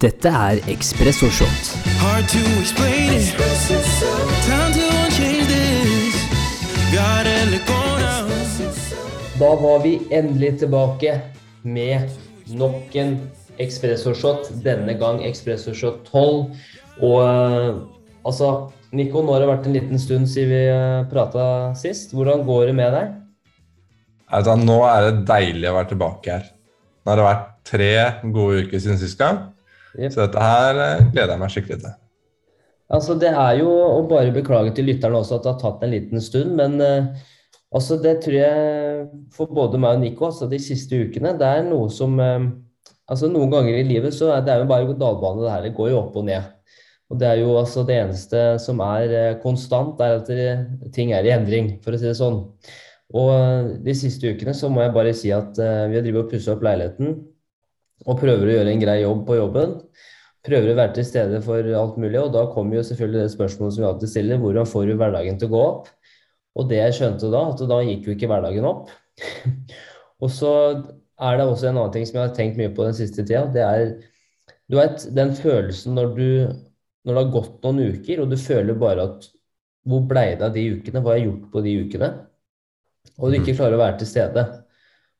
Dette er Ekspresso Shot. Hard to explain it. Time to change this. Gotta let go now. Da var vi endelig tilbake med nok en Espresso Shot. Denne gang Espresso Shot 12. Og eh, altså, Nico, nå har det vært en liten stund siden vi uh, prata sist. Hvordan går det med deg? Altså, nå er det deilig å være tilbake her. Nå har det vært tre gode uker siden sist gang, Yep. så dette her eh, gleder jeg meg skikkelig til. Altså, det er jo å bare beklage til lytterne også at det har tatt en liten stund, men uh, altså, det tror jeg for både meg og Nico, altså de siste ukene, det er noe som eh, Altså, noen ganger i livet så er det jo bare dalbane, det her. Det går jo opp og ned. Og det er jo altså det eneste som er konstant, er at det, ting er i endring, for å si det sånn. Og de siste ukene så må jeg bare si at uh, vi har drevet og pussa opp leiligheten og prøver å gjøre en grei jobb på jobben prøver å være til stede for alt mulig, og da kommer jo selvfølgelig det spørsmålet som vi alltid stiller, hvordan får du hverdagen til å gå opp? Og det jeg skjønte da, at da gikk jo ikke hverdagen opp. og så er det også en annen ting som jeg har tenkt mye på den siste tida, det er du vet, den følelsen når du når det har gått noen uker, og du føler bare at hvor ble det av de ukene, hva har jeg gjort på de ukene? Og du ikke klarer å være til stede.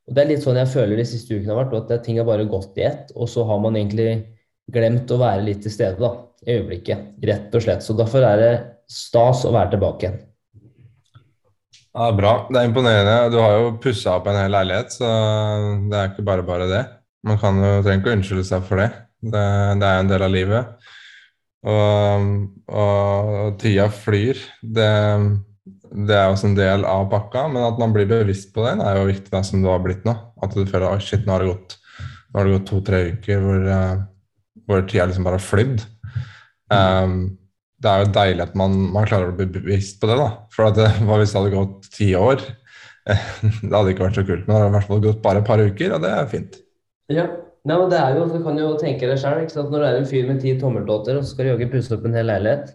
Og Det er litt sånn jeg føler de siste ukene har vært, at ting har bare gått i ett, og så har man egentlig glemt å være litt til stede da, i øyeblikket, rett og slett. Så derfor er det stas å være tilbake igjen. Ja, bra. Det er imponerende. Du har jo pussa opp en hel leilighet, så det er ikke bare bare det. Man kan jo, trenger ikke å unnskylde seg for det. Det, det er en del av livet. Og, og, og tida flyr. Det, det er også en del av pakka, men at man blir bevisst på det, er jo viktig, det som det har blitt nå. At du føler at shit, nå har det gått, det gått to-tre uker hvor, eh, hvor tida liksom bare har flydd. Um, det er jo deilig at man, man klarer å bli bevisst på det, da. For at det, hva hvis det hadde gått ti år? det hadde ikke vært så kult. Men det har i hvert fall gått bare et par uker, og det er fint. Ja, Nei, men det er jo, Du kan jo tenke deg sjøl. Når du er en fyr med ti tommeltotter og så skal du jaggu pusse opp en hel leilighet.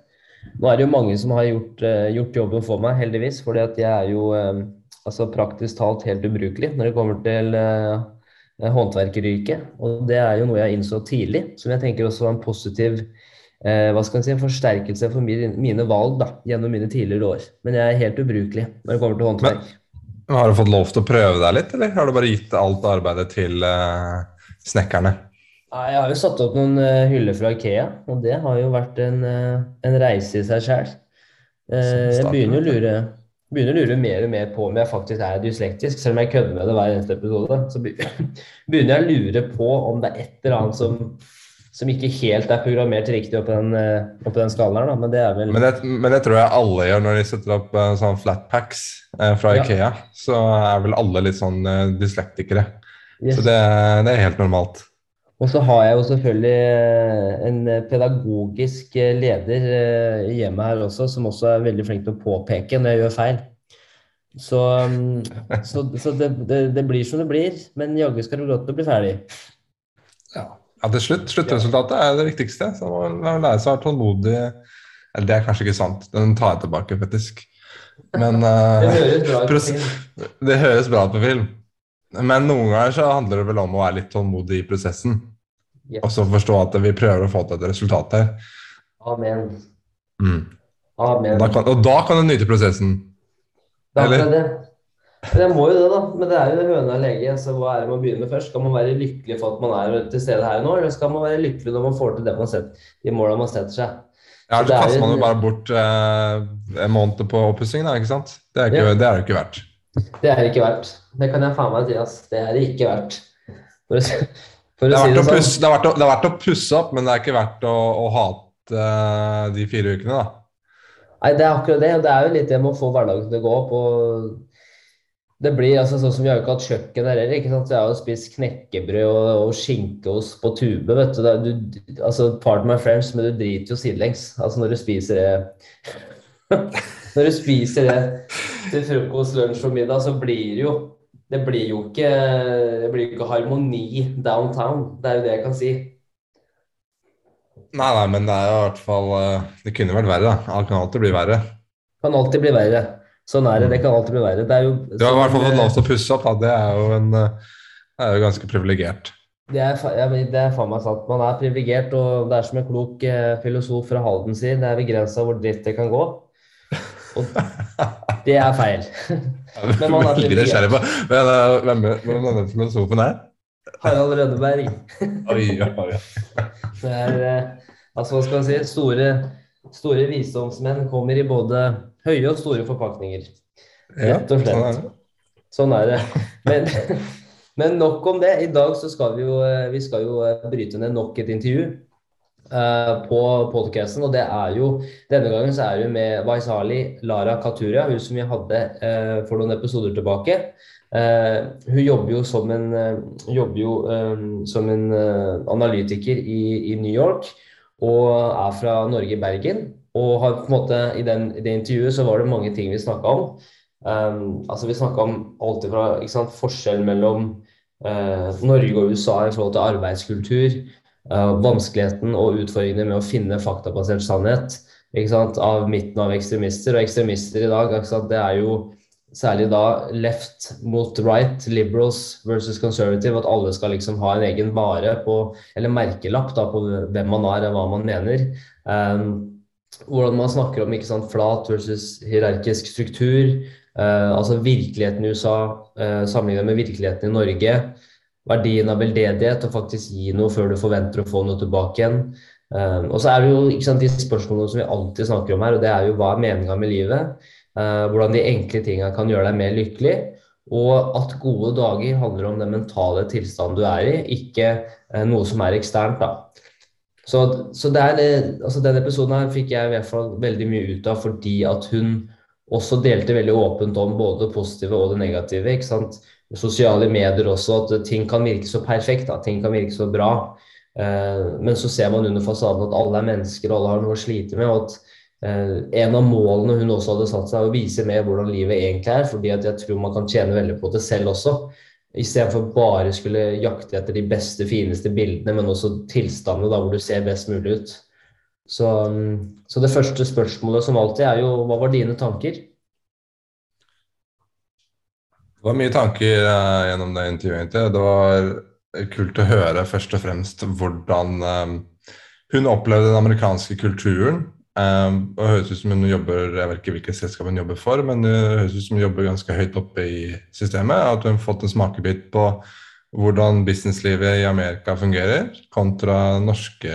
Nå er det jo mange som har gjort, eh, gjort jobben for meg, heldigvis. fordi at jeg er jo eh, altså praktisk talt helt ubrukelig når det kommer til eh, håndverkeryrket. Og det er jo noe jeg innså tidlig, som jeg tenker også var en positiv hva skal jeg si, en forsterkelse for mine, valg da, gjennom mine tidligere år. Men jeg er helt ubrukelig når det kommer til håndverk. Men Har du fått lov til å prøve deg litt, eller har du bare gitt alt arbeidet til snekkerne? Jeg har jo satt opp noen eh, hyller fra Ikea, og det har jo vært en, eh, en reise i seg sjøl. jeg begynner å lure begynner å lure mer og mer på om jeg faktisk er dyslektisk, selv om jeg kødder med det hver eneste episode. Så begynner jeg å lure på om det er et eller annet som, som ikke helt er programmert riktig oppå den, eh, oppå den skalaen her, da. Men det er vel Men det, men det tror jeg alle gjør når de setter opp eh, sånn flatpacks eh, fra Ja. Ikea. Så er vel alle litt sånn eh, dyslektikere. Yes. Så det, det er helt normalt. Og så har jeg jo selvfølgelig eh, en pedagogisk eh, leder eh, i hjemmet her også, som også er veldig flink til å påpeke når jeg gjør feil. Så, mm, så, så det, det, det blir som det blir, men jaggu skal det til å bli ferdig. Ja, til slutt. Sluttresultatet er det viktigste. Så man lære seg å være tålmodig. Eller det er kanskje ikke sant. Den tar jeg tilbake, faktisk. Men Det eh, høres det høres bra ut på film. Men noen ganger så handler det vel om å være litt tålmodig i prosessen. Ja. Og så forstå at vi prøver å få til et resultat her. Amen. Mm. Amen. Da kan, og da kan du nyte prosessen. Det er eller? det. Men jeg må jo det, da. Men det er jo høna og lege. Så hva er det man begynner med først? Skal man være lykkelig for at man er til stede her nå, eller skal man være lykkelig når man får til det man setter, de måla man setter seg? Ja, Så er kaster man jo bare bort eh, en måned på oppussing, da, ikke sant? Det er, ikke, Ja. det er det ikke verdt. Det er det ikke verdt. Det kan jeg faen meg si, ass. Det er det ikke verdt. For for Det er, si verdt det å sånn. pusse, det, er verdt å, det er verdt å pusse opp, men det er ikke verdt å, å hate eh, de fire ukene, da. Nei, det er akkurat det. Det er jo litt det med å få hverdagen til å gå opp. og det blir altså sånn som Vi har jo ikke hatt kjøkken her heller. ikke sant? Vi Jeg har jo spist knekkebrød og, og skinkeost på tube. vet du. Du altså, Pardon my friends, men du driter jo sidelengs altså når du spiser det Når du spiser det til frokost, lunsj og middag, så blir det jo Det blir jo ikke, det blir ikke harmoni downtown. Det er jo det jeg kan si. Nei, nei, men det er jo i hvert fall eh, Det kunne vært verre, da. Det kan alltid bli verre. Kan alltid bli verre. Sånn er det. Det kan alltid bli verre. Det er jo Du har i hvert fall fått eh, lov til å pusse opp, da. Det er jo, en, eh, det er jo ganske privilegert. Det er, det er faen meg sant. Man er privilegert, og det er som en klok eh, filosof fra Halden sier, det er begrensa hvor dritt det kan gå. Og det er feil. Men man er Veldig nysgjerrig på hvem er- hvem hvem denne filosofen er. Harald Rønneberg. Oi, oi, oi. Det er, eh, altså hva skal man si, store, store visdomsmenn kommer i både høye og store forpakninger. Rett og slett. sånn er det. Sånn er det. Men, men nok om det. I dag så skal vi jo, eh, vi skal jo eh, bryte ned nok et intervju eh, på podcasten, og det er jo Denne gangen så er det med Vaisali Lara Katuria, hun som vi hadde eh, for noen episoder tilbake. Eh, hun jobber jo som en, eh, jobber jo, eh, som en eh, analytiker i, i New York, og er fra Norge, Bergen. Og har på en måte, i, den, I det intervjuet så var det mange ting vi snakka om. Altså Vi snakka om alt fra forskjell mellom eh, Norge og USA i forhold til arbeidskultur, eh, vanskeligheten og utfordringene med å finne faktabasert sannhet av midten av ekstremister. Og ekstremister i dag, det er jo særlig da left mot right, liberals versus conservative, at alle skal liksom ha en egen vare på, eller merkelapp da, på hvem man er og hva man mener. Um, hvordan man snakker om sant, flat versus hierarkisk struktur. Uh, altså virkeligheten i USA uh, sammenlignet med virkeligheten i Norge. Verdien av veldedighet og faktisk gi noe før du forventer å få noe tilbake igjen. Um, og så er det jo ikke sant, de spørsmålene som vi alltid snakker om her, og det er jo hva er meninga med livet? Uh, hvordan de enkle tinga kan gjøre deg mer lykkelig. Og at gode dager handler om den mentale tilstanden du er i, ikke uh, noe som er eksternt. da. Så, så det er, altså denne episoden her fikk jeg i hvert fall veldig mye ut av fordi at hun også delte veldig åpent om både det positive og det negative. ikke sant? Sosiale medier også, at ting kan virke så perfekt, da. ting kan virke så bra. Eh, men så ser man under fasaden at alle er mennesker, og alle har noe å slite med. og at eh, En av målene hun også hadde satt seg, er å vise mer hvordan livet egentlig er. fordi at jeg tror man kan tjene veldig på det selv også. Istedenfor bare skulle jakte etter de beste, fineste bildene, men også tilstandene da, hvor du ser best mulig ut. Så, mm, så det første spørsmålet som alltid er jo hva var dine tanker? Det var mye tanker eh, gjennom det intervjuet. egentlig. Det var kult å høre først og fremst hvordan eh, hun opplevde den amerikanske kulturen. Eh, og høres ut som hun jobber Jeg vet ikke hvilket selskap hun jobber for, men det høres ut som hun jobber ganske høyt oppe i systemet. At hun har fått en smakebit på hvordan businesslivet i Amerika fungerer kontra norske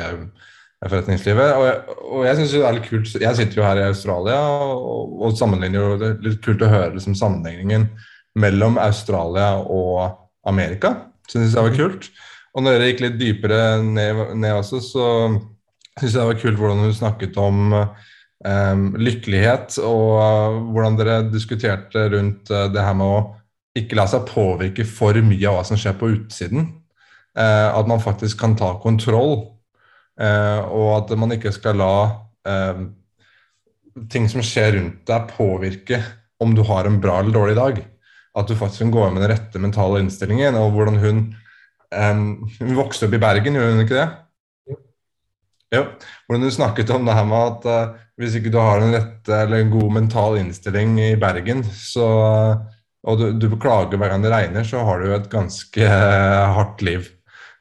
forretningslivet. Og jeg, og jeg synes det er litt kult Jeg sitter jo her i Australia og, og sammenligner jo Det er litt kult å høre liksom sammenligningen mellom Australia og Amerika. Synes jeg var kult. Og når dere gikk litt dypere ned, ned også, så syns jeg det var kult hvordan hun snakket om um, lykkelighet, og eh, hvordan dere diskuterte rundt eh, det her med å ikke la seg påvirke for mye av hva som skjer på utsiden. Uh, at man faktisk kan ta kontroll, uh, og at man ikke skal la uh, ting som skjer rundt deg, påvirke om du har en bra eller dårlig dag. At du faktisk kan gå med den rette mentale innstillingen. Og hvordan hun um, Hun vokste opp i Bergen, gjorde hun ikke det? Jo. Hvordan hun snakket om det her med at uh, hvis ikke du har en rette eller en god mental innstilling i Bergen, så, og du, du beklager hver gang det regner, så har du et ganske uh, hardt liv.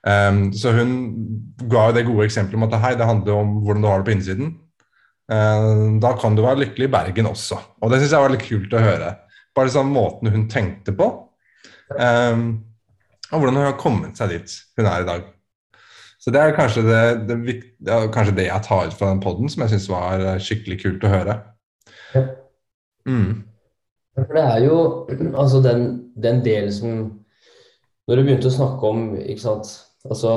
Um, så hun ga jo det gode eksempelet om at hei, det handler om hvordan du har det på innsiden. Uh, da kan du være lykkelig i Bergen også. Og det syns jeg var litt kult å høre. Bare sånn måten hun tenkte på. Um, og hvordan hun har kommet seg dit hun er i dag. Så det er kanskje det, det, det, er kanskje det jeg tar ut fra den poden, som jeg syns var eh, skikkelig kult å høre. Mm. For det er jo altså den, den delen som Når du begynte å snakke om ikke sant, altså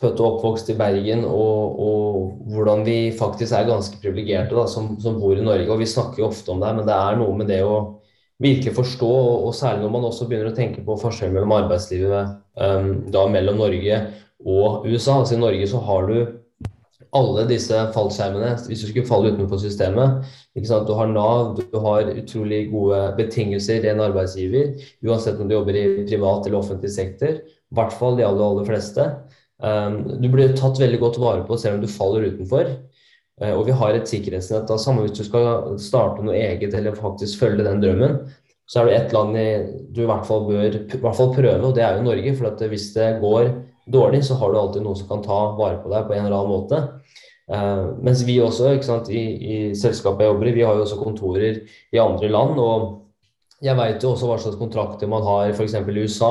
født og oppvokst i Bergen, og, og hvordan vi faktisk er ganske privilegerte som, som bor i Norge. og Vi snakker jo ofte om det, men det er noe med det å virkelig forstå, og, særlig når man også begynner å tenke på forskjellen mellom arbeidslivet um, da mellom Norge og USA. Altså I Norge så har du alle disse fallskjermene hvis du skulle falle utenfor systemet. Du har Nav, du har utrolig gode betingelser i en arbeidsgiver, uansett om du jobber i privat eller offentlig sektor. I hvert fall de aller, aller fleste. Um, du blir tatt veldig godt vare på selv om du faller utenfor. Uh, og vi har et sikkerhetsnett. da, Samme hvis du skal starte noe eget eller faktisk følge den drømmen, så er det ett land i, du i hvert fall bør hvert fall prøve, og det er jo Norge. For hvis det går dårlig, så har du alltid noen som kan ta vare på deg på en eller annen måte. Uh, mens vi også, sant, i, i selskapet jeg jobber i, vi har jo også kontorer i andre land. og jeg vet jo også hva slags kontrakter man har f.eks. i USA,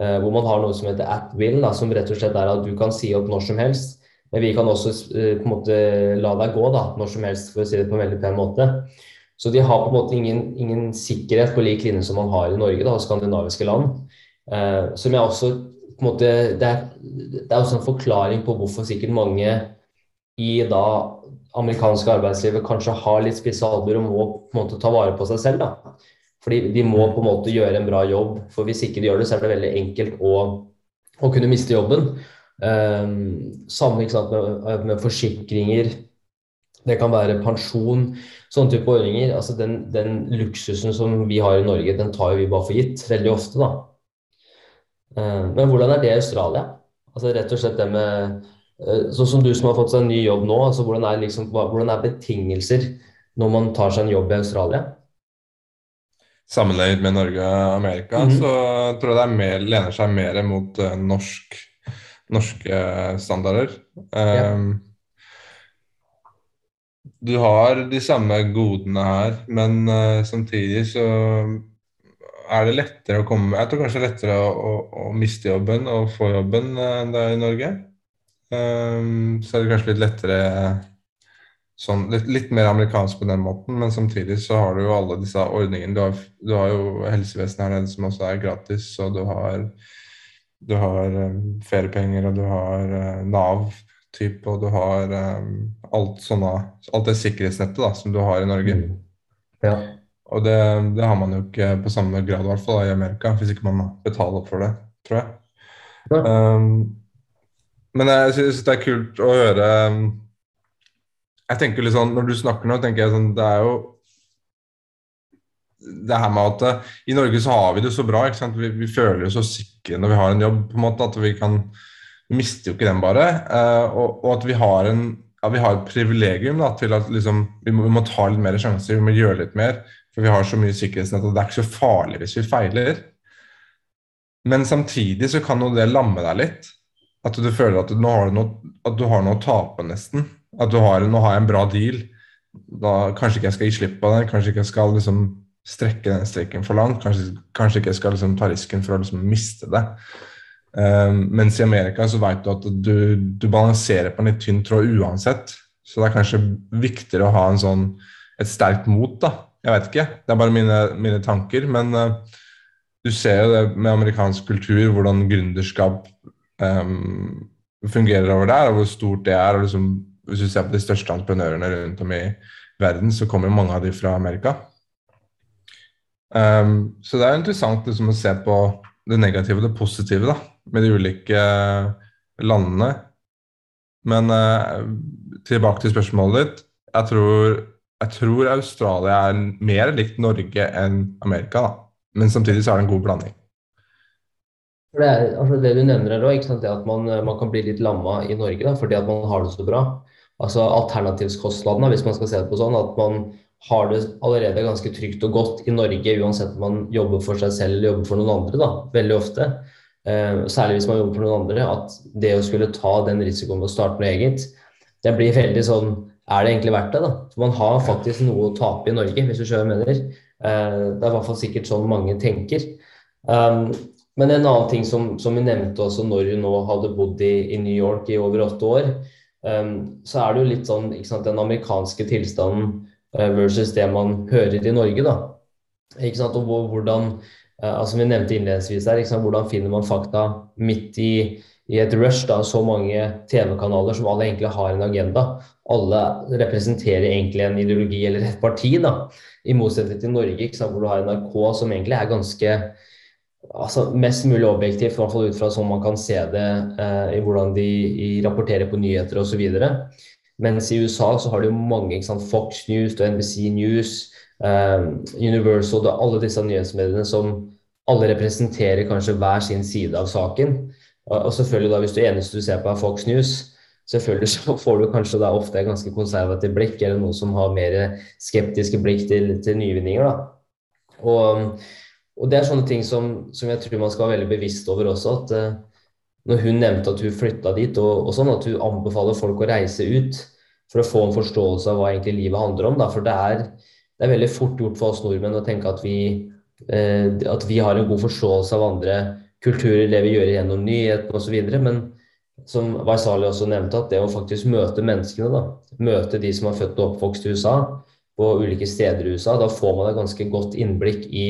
uh, hvor man har noe som heter at will, da, som rett og slett er at du kan si opp når som helst. Men vi kan også uh, på en måte la deg gå da, når som helst, for å si det på en veldig pen måte. Så de har på en måte ingen, ingen sikkerhet på lik linje som man har i Norge, da, skandinaviske land. Eh, som jeg også på en måte, det er, det er også en forklaring på hvorfor sikkert mange i da amerikanske arbeidslivet kanskje har litt spisse og må på en måte ta vare på seg selv. da. Fordi de må på en måte gjøre en bra jobb, for hvis ikke de gjør det, så er det veldig enkelt å, å kunne miste jobben. Um, samme med, med, forsikringer, det kan være pensjon, sånne type ordninger. Altså den, den, luksusen som vi har i Norge, den tar vi bare for gitt veldig ofte, da. Uh, men hvordan er det i Australia? Altså rett og slett det med uh, Sånn som du som har fått seg en ny jobb nå, altså hvordan er, liksom, hvordan er betingelser når man tar seg en jobb i Australia? Sammenlignet med Norge og Amerika, mm -hmm. så tror jeg det mer, lener seg mer mot uh, norsk, norske standarder. Ja. Um, du har de samme godene her, men uh, samtidig så er det lettere å komme Jeg tror kanskje det er lettere å, å, å miste jobben og få jobben uh, enn det er i Norge. Um, så er det kanskje litt lettere sånn, litt, litt, mer amerikansk på den måten, men samtidig så har du jo alle disse ordningene. Du har, du har jo helsevesenet her nede som også er gratis, og du har, du har um, feriepenger, og du har uh, Nav type, og du har um, alt, sånne, alt det sikkerhetsnettet da, som du har i Norge. Mm. Ja. Og det, det, har man jo ikke på samme grad i hvert fall i Amerika, hvis ikke man betaler for det, tror jeg. Ja. Um, men jeg syns det er kult å høre Jeg tenker litt sånn, Når du snakker nå, tenker jeg sånn Det er jo det her med at uh, I Norge så har vi det så bra. Vi, vi føler oss så sikre når vi har en jobb, på en måte, at vi kan vi mister jo ikke den bare. Uh, og, og, at vi har, en, ja, vi har et privilegium da, til at liksom, vi, må, vi, må, ta litt mer sjanser, vi må gjøre litt mer. For vi har så mye sikkerhetsnett, at det er ikke så farlig hvis vi feiler. Men samtidig så kan jo det lamme deg litt. At du føler at du, nå har, noe, at du har noe å tape, nesten. At du har, nå har jeg en bra deal. Da, kanskje ikke jeg skal gi slipp på den. Kanskje ikke jeg skal liksom, strekke den streken for langt. Kanskje, kanskje ikke skal liksom, ta risken for å liksom, miste det. Um, mens i Amerika så vet du at du, du, balanserer på en litt tynn tråd uansett. Så det er kanskje viktigere å ha en sånn, et sterkt mot, da jeg vet ikke. Det er bare mine, mine tanker. Men uh, du ser jo det med amerikansk kultur, hvordan gründerskap um, fungerer over der, og hvor stort det er. og liksom, Hvis du ser på de største entreprenørene rundt om i verden, så kommer mange av de fra Amerika. Um, så det er interessant liksom, å se på det negative og det positive da, med de ulike uh, landene. Men uh, tilbake til spørsmålet ditt. Jeg tror jeg tror Australia er mer likt Norge enn Amerika, da. Men samtidig så er det en god blanding. Det, er, altså det du nevner her òg, at man, man, kan bli litt lamma i Norge da, fordi at man har det så bra. Altså Alternativskostnadene, hvis man skal se det på sånn, at man har det allerede ganske trygt og godt i Norge, uansett om man jobber for seg selv eller jobber for noen andre. da, Veldig ofte. Eh, særlig hvis man jobber for noen andre. At det å skulle ta den risikoen med å starte noe eget, det blir veldig sånn er det egentlig verdt det? da? For man har faktisk noe å tape i Norge, hvis du skjønner mener. Eh, det er i hvert fall sikkert sånn mange tenker. Um, men en annen ting som, som vi nevnte også når hun nå hadde bodd i, i, New York i over åtte år, um, så er det jo litt sånn ikke sant, den amerikanske tilstanden versus det man hører i Norge. da. Ikke sant, og hvordan, uh, altså Vi nevnte innledningsvis her, ikke sant, hvordan finner man fakta midt i i et rush da, så mange TV-kanaler som alle egentlig har en agenda. Alle representerer egentlig en ideologi eller et parti, da, i motsetning til Norge, ikke sant, hvor du har NRK som egentlig er ganske altså, mest mulig objektivt, i hvert fall ut fra sånn man kan se det eh, i hvordan de i, rapporterer på nyheter osv. Mens i USA så har du mange, sant, Fox News NBC News, um, Universal og alle disse nyhetsmediene som alle representerer kanskje hver sin side av saken. Og selvfølgelig da, Hvis det eneste du ser på er Fox News, selvfølgelig så får du kanskje da ofte et ganske konservativt blikk, eller noen som har mer skeptiske blikk til, til nyvinninger. da. Og, og, det er sånne ting som, som, jeg tror man skal være veldig bevisst over også. At uh, når hun nevnte at hun flytta dit, og, og, sånn, at hun anbefaler folk å reise ut for å få en forståelse av hva egentlig livet handler om. Da. For det er, det er veldig fort gjort for oss nordmenn å tenke at vi, eh, at vi har en god forståelse av andre kulturer, det vi gjør gjennom nyhetene osv. Men som Vaisali også nevnte, at det å faktisk møte menneskene, da, møte de som er født og oppvokst i USA, på ulike steder i USA, da får man et ganske godt innblikk i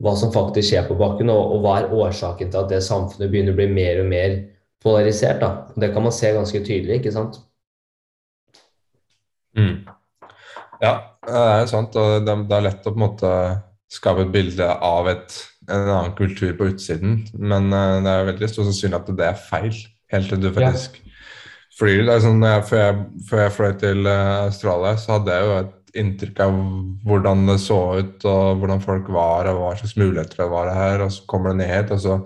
hva som faktisk skjer på bakken, og, og hva er årsaken til at det samfunnet begynner å bli mer og mer polarisert. Da. Det kan man se ganske tydelig, ikke sant? Mm. Ja, det er sant. og det, er lett å på en måte skape et bilde av et, en annen kultur på utsiden, men uh, det er veldig stor sannsynlighet at det er feil, helt til du faktisk ja. flyr. Det er sånn, jeg, før, jeg, før jeg fløy til uh, Australia, så hadde jeg jo et inntrykk av hvordan det så ut, og hvordan folk var, og hva slags muligheter det var her. Og så kommer det ned hit, og så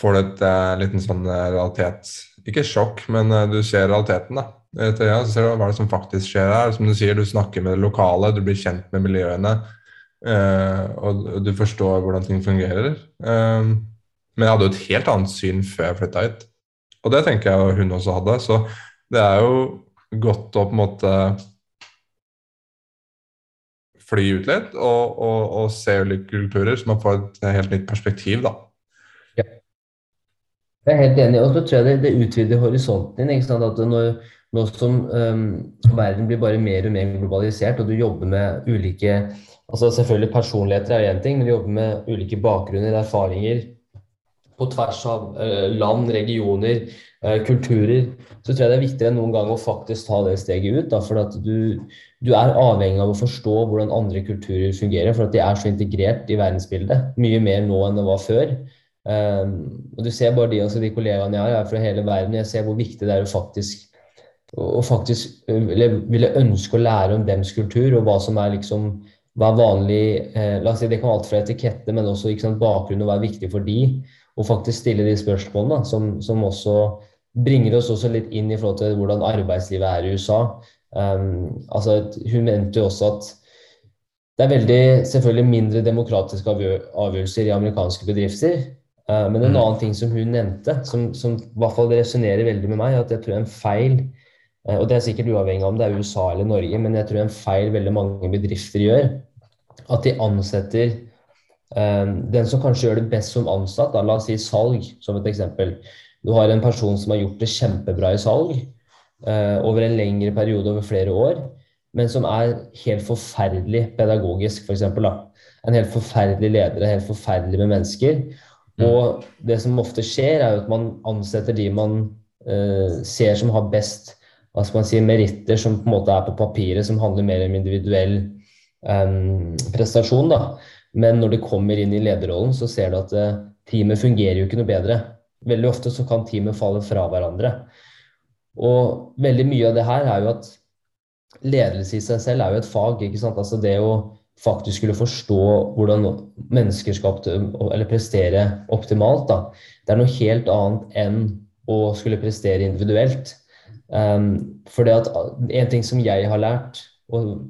får du et uh, liten sånn eh, realitet Ikke sjokk, men uh, du ser realiteten, da. Etter, ja, så ser du hva det som faktisk skjer her. Som du sier, du snakker med det lokale, du blir kjent med miljøene. Uh, og du forstår hvordan ting fungerer. men jeg hadde jo et helt annet syn før jeg flytta hit. Og det tenker jeg hun også hadde. Så det er jo godt å på en måte fly ut litt og, og, og se ulike kulturer, så man får et helt nytt perspektiv, da. Ja. Jeg er helt enig, og så tror jeg det, det utvider horisonten din. ikke sant, at når, nå som um, verden blir bare mer og mer globalisert, og du jobber med ulike altså Selvfølgelig personligheter er én ting, men du jobber med ulike bakgrunner, erfaringer på tvers av uh, land, regioner, kulturer, så tror jeg det er viktigere enn noen gang å faktisk ta det steget ut. Da, for at du, du er avhengig av å forstå hvordan andre kulturer fungerer, for at de er så integrert i verdensbildet. Mye mer nå enn det var før. Um, og Du ser bare de, altså de kollegaene jeg har, er fra hele verden. Jeg ser hvor viktig det er å faktisk, å faktisk ville ønske å lære om dems kultur, og hva som er liksom hva er vanlig eh, la oss si Det kan alt fra etikette, men også sant, bakgrunn og hva er viktig for de. Og faktisk stille de spørsmålene som, som også bringer oss også litt inn i forhold til hvordan arbeidslivet er i USA. Um, altså, hun mente jo også at det er veldig selvfølgelig mindre demokratiske avgjørelser i amerikanske bedrifter. Uh, men en mm. annen ting som hun nevnte, som, som i hvert fall resonnerer veldig med meg, at jeg tror en feil uh, Og det er sikkert uavhengig av om det er USA eller Norge, men jeg tror en feil veldig mange bedrifter gjør, at de ansetter um, den som kanskje gjør det best som ansatt, da, la oss si salg, som et eksempel. Du har en person som har gjort det kjempebra i salg Eh, over en lengre periode over flere år, men som er helt forferdelig pedagogisk, f.eks. En helt forferdelig leder, helt forferdelig med mennesker. Mm. Og det som ofte skjer, er jo at man ansetter de man uh, ser som har best hva skal man si, meritter, som på en måte er på papiret, som handler mer om individuell um, prestasjon. da. Men når de kommer inn i lederrollen, så ser du at uh, teamet fungerer jo ikke noe bedre. Veldig ofte så kan teamet falle fra hverandre. Og veldig mye av det her er jo at ledelse i seg selv er jo et fag. ikke sant? Altså det å faktisk skulle forstå hvordan mennesker skal eller prestere optimalt. da. Det er noe helt annet enn å skulle prestere individuelt. Um, for det at En ting som jeg har lært og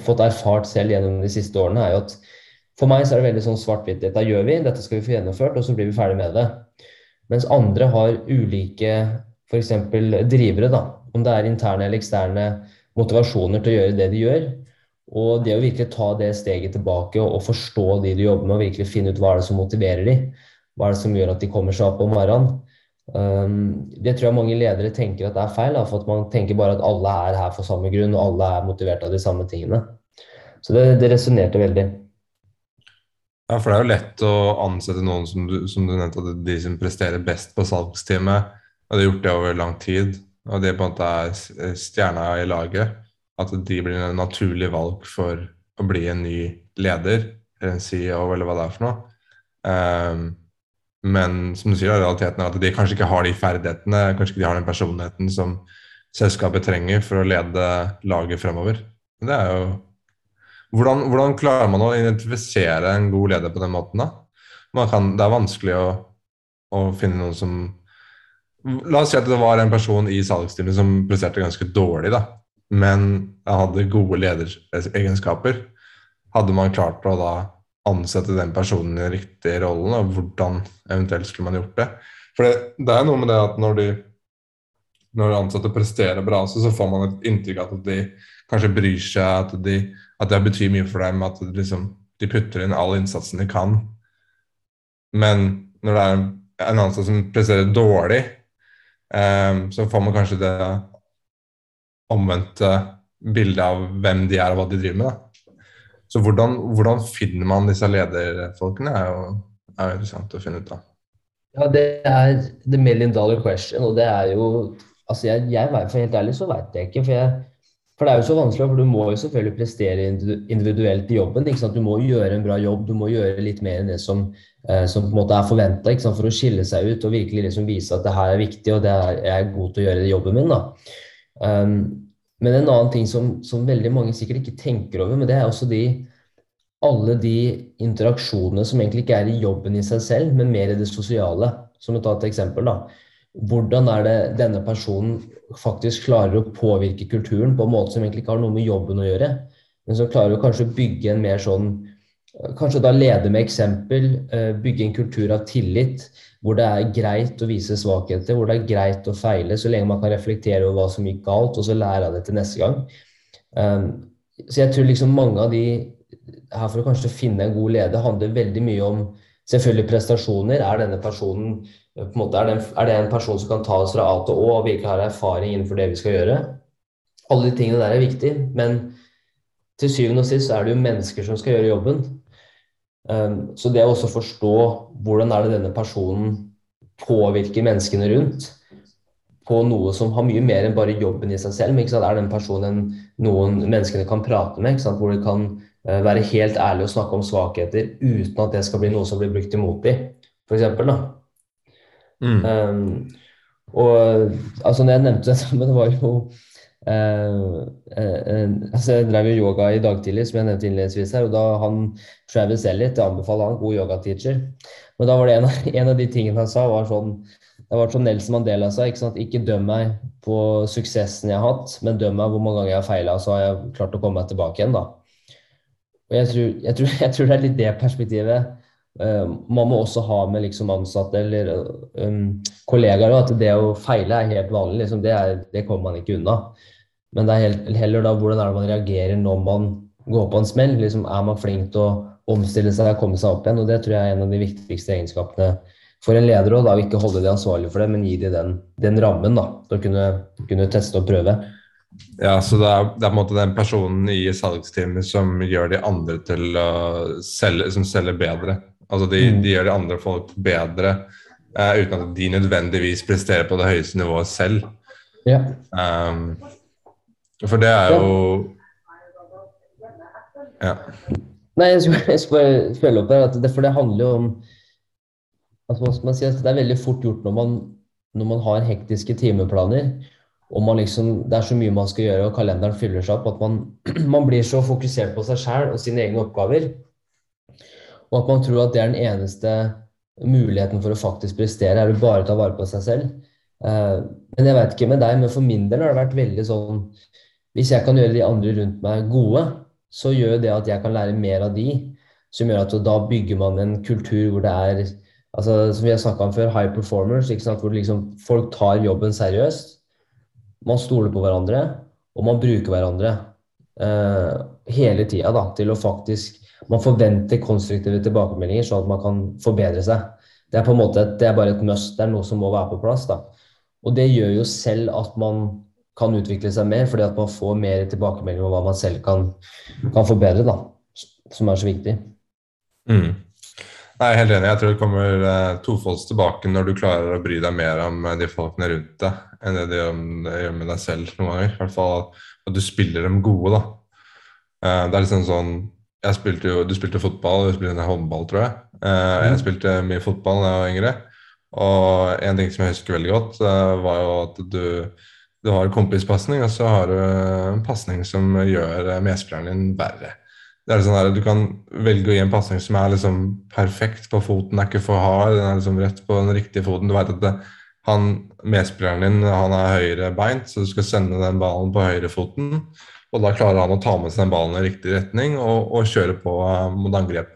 fått erfart selv gjennom de siste årene, er jo at for meg så er det veldig sånn svart-hvitt. Dette gjør vi, dette skal vi få gjennomført, og så blir vi ferdig med det. Mens andre har ulike f.eks. drivere, da, om det er interne eller eksterne motivasjoner til å gjøre det de gjør. Og det å virkelig ta det steget tilbake og, forstå de du jobber med, og virkelig finne ut hva er det som motiverer de, hva er det som gjør at de kommer seg opp om morgenen. Um, det tror jeg mange ledere tenker at det er feil, for at man tenker bare at alle er her for samme grunn, og alle er motivert av de samme tingene. Så det, det resonnerte veldig. Ja, for det er jo lett å ansette noen som du, som du nevnte, de som presterer best på salgsteamet og de har gjort det over lang tid. Og det på en måte er stjerna i laget. At de blir en naturlig valg for å bli en ny leder, eller en CEO, eller hva det er for noe. Um, men som du sier, realiteten er at de kanskje ikke har de ferdighetene, kanskje ikke de har den personligheten som selskapet trenger for å lede laget fremover. Men Det er jo hvordan, hvordan, klarer man å identifisere en god leder på den måten? da? Kan, det er vanskelig å, å finne noen som La oss si at det var en person i salgsteamet som presterte ganske dårlig, da. Men hadde gode lederegenskaper. Hadde man klart å da ansette den personen i den riktige rollen, og hvordan eventuelt skulle man gjort det? For det, det er noe med det at når de når ansatte presterer bra, så får man et inntrykk av at de kanskje bryr seg, at, de, at det betyr mye for dem, at liksom, de putter inn all innsatsen de kan. Men når det er en ansatt som presterer dårlig, um, så får man kanskje det omvendte bildet av hvem de er og hva de driver med. Da. Så hvordan, hvordan finner man disse lederfolkene, er jo, er jo interessant å finne ut av. Ja, det er the million dollar question, og det er jo Altså, jeg, jeg, for helt ærlig så veit jeg ikke. For, jeg, for, det er jo så vanskelig, for du må jo selvfølgelig prestere individuelt i jobben. Du må gjøre en bra jobb, du må gjøre litt mer enn det som, eh, som på en måte er forventa for å skille seg ut og virkelig liksom vise at det her er viktig, og det er, jeg er god til å gjøre jobben min. da. Um, men en annen ting som, som, veldig mange sikkert ikke tenker over, men det er også de alle de interaksjonene som egentlig ikke er i jobben i seg selv, men mer i det sosiale. Som et annet eksempel. da hvordan er det denne personen faktisk klarer å påvirke kulturen på en måte som egentlig ikke har noe med jobben å gjøre, men som klarer å kanskje bygge en mer sånn Kanskje da lede med eksempel, eh, bygge en kultur av tillit, hvor det er greit å vise svakheter, hvor det er greit å feile, så lenge man kan reflektere over hva som gikk galt, og så lære av det til neste gang. Um, så jeg tror liksom mange av de her for å kanskje finne en god leder handler veldig mye om selvfølgelig prestasjoner. Er denne personen på en måte, er det en, er det en person som kan ta oss fra A til Å og virkelig har erfaring innenfor det vi skal gjøre? Alle de tingene der er viktig, men til syvende og sist så er det jo mennesker som skal gjøre jobben. Um, så det å også forstå hvordan er det denne personen påvirker menneskene rundt på noe som har mye mer enn bare jobben i seg selv. Men Er den personen noen menneskene kan prate med, hvor de kan uh, være helt ærlige og snakke om svakheter uten at det skal bli noe som blir brukt imot dem, f.eks. Mm. Um, og altså når jeg nevnte det samme, det var jo uh, uh, altså Jeg drev jo yoga i dag tidlig, som jeg nevnte innledningsvis her. Og da han Travis Elliot, jeg anbefaler han, god yogateacher. Men da var det en av, en av, de tingene han sa, var sånn det var sånn Nelson Mandela sa. Ikke, sant? ikke døm meg på suksessen jeg har hatt, men døm meg hvor mange ganger jeg har feila, så har jeg klart å komme meg tilbake igjen. da. Og jeg tror, jeg tror, jeg tror det er litt det perspektivet Uh, man må også ha med liksom ansatte eller um, kollegaer at det å feile er helt vanlig. Liksom, det, er, det, kommer man ikke unna. Men det er heller da hvordan er det man reagerer når man går på en smell. Liksom, er man flink til å omstille seg og komme seg opp igjen? og Det tror jeg er en av de viktigste egenskapene for en leder. Å ikke holde de ansvarlig for det, men gi dem den, den rammen da, til å kunne, kunne teste og prøve. Ja, så det er, det er, på en måte den personen i salgsteamet som gjør de andre til å selge, som selger bedre. Altså de, mm. de gjør de andre folk bedre uh, uten at de nødvendigvis presterer på det høyeste nivået selv. Ja. Um, for det er jo Ja. Nei, jeg skal bare følge opp her. Det, for det handler jo om altså, man si, Det er veldig fort gjort når man, når man har hektiske timeplaner og man liksom, det er så mye man skal gjøre, og kalenderen fyller seg opp, at man, man blir så fokusert på seg sjæl og sine egne oppgaver og at man tror at det er den eneste muligheten for å faktisk prestere, er å bare ta vare på seg selv. Uh, men jeg vet ikke med deg, men for min del har det vært veldig sånn Hvis jeg kan gjøre de andre rundt meg gode, så gjør det at jeg kan lære mer av de. Som gjør at da bygger man en kultur hvor det er altså, Som vi har snakka om før, high performers. Hvor liksom folk tar jobben seriøst. Man stoler på hverandre, og man bruker hverandre uh, hele tida til å faktisk man forventer konstruktive tilbakemeldinger, sånn at man kan forbedre seg. Det er på en måte det er bare et must. Det er noe som må være på plass. da. Og det gjør jo selv at man kan utvikle seg mer, fordi at man får mer tilbakemeldinger om hva man selv kan, kan forbedre, da. Som er så viktig. Mm. Jeg er helt enig. Jeg tror det kommer uh, tofolds tilbake når du klarer å bry deg mer om uh, de folkene rundt deg enn det de gjør med deg selv noen ganger. I hvert fall at du spiller dem gode, da. Uh, det er liksom sånn spilte jo, Du spilte fotball, du spilte håndball, tror jeg. Uh, jeg mm. spilte mye fotball da jeg var yngre. Og en ting som jeg husker veldig godt, uh, var jo at du, du har kompispasning, og så har du en pasning som gjør medspilleren din verre. Det er sånn her, Du kan velge å gi en pasning som er liksom perfekt på foten, er ikke for hard, den er liksom rett på den riktige foten. Du vet at det, han, medspilleren din han er høyrebeint, så du skal sende den ballen på høyrefoten. Og da klarer han å ta med seg den ballen i riktig retning og, og kjøre på uh, mot angrep.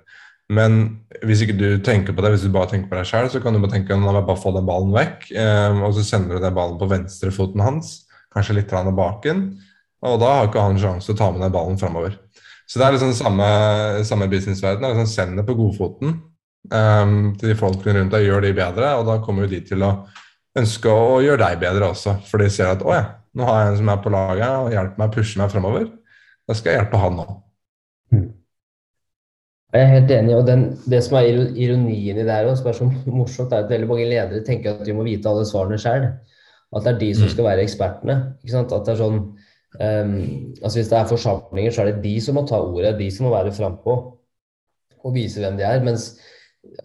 Men hvis ikke du tenker på det, hvis du bare tenker på deg sjøl, så kan du bare tenke at bare få den ballen vekk. Eh, og så sender du den ballen på venstrefoten hans, kanskje litt baken. og da har ikke han sjanse til å ta med den ballen framover. Så det er liksom samme, samme businessverden. Liksom send det på godfoten um, til de folkene rundt deg, gjør de bedre, og da kommer jo de til å ønske å gjøre deg bedre også. For de ser at å ja, nå har jeg en som er på laget og hjelper meg å pushe meg framover. Da skal jeg hjelpe han nå. Jeg er helt enig. og den, Det som er ironien i det her, og som er så morsomt, er at veldig mange ledere tenker at de må vite alle svarene sjøl. At det er de som Mm. skal være ekspertene. At det er sånn, um, altså Hvis det er forsamlinger, så er det de som må ta ordet, de som må være frampå og vise hvem de er. Mens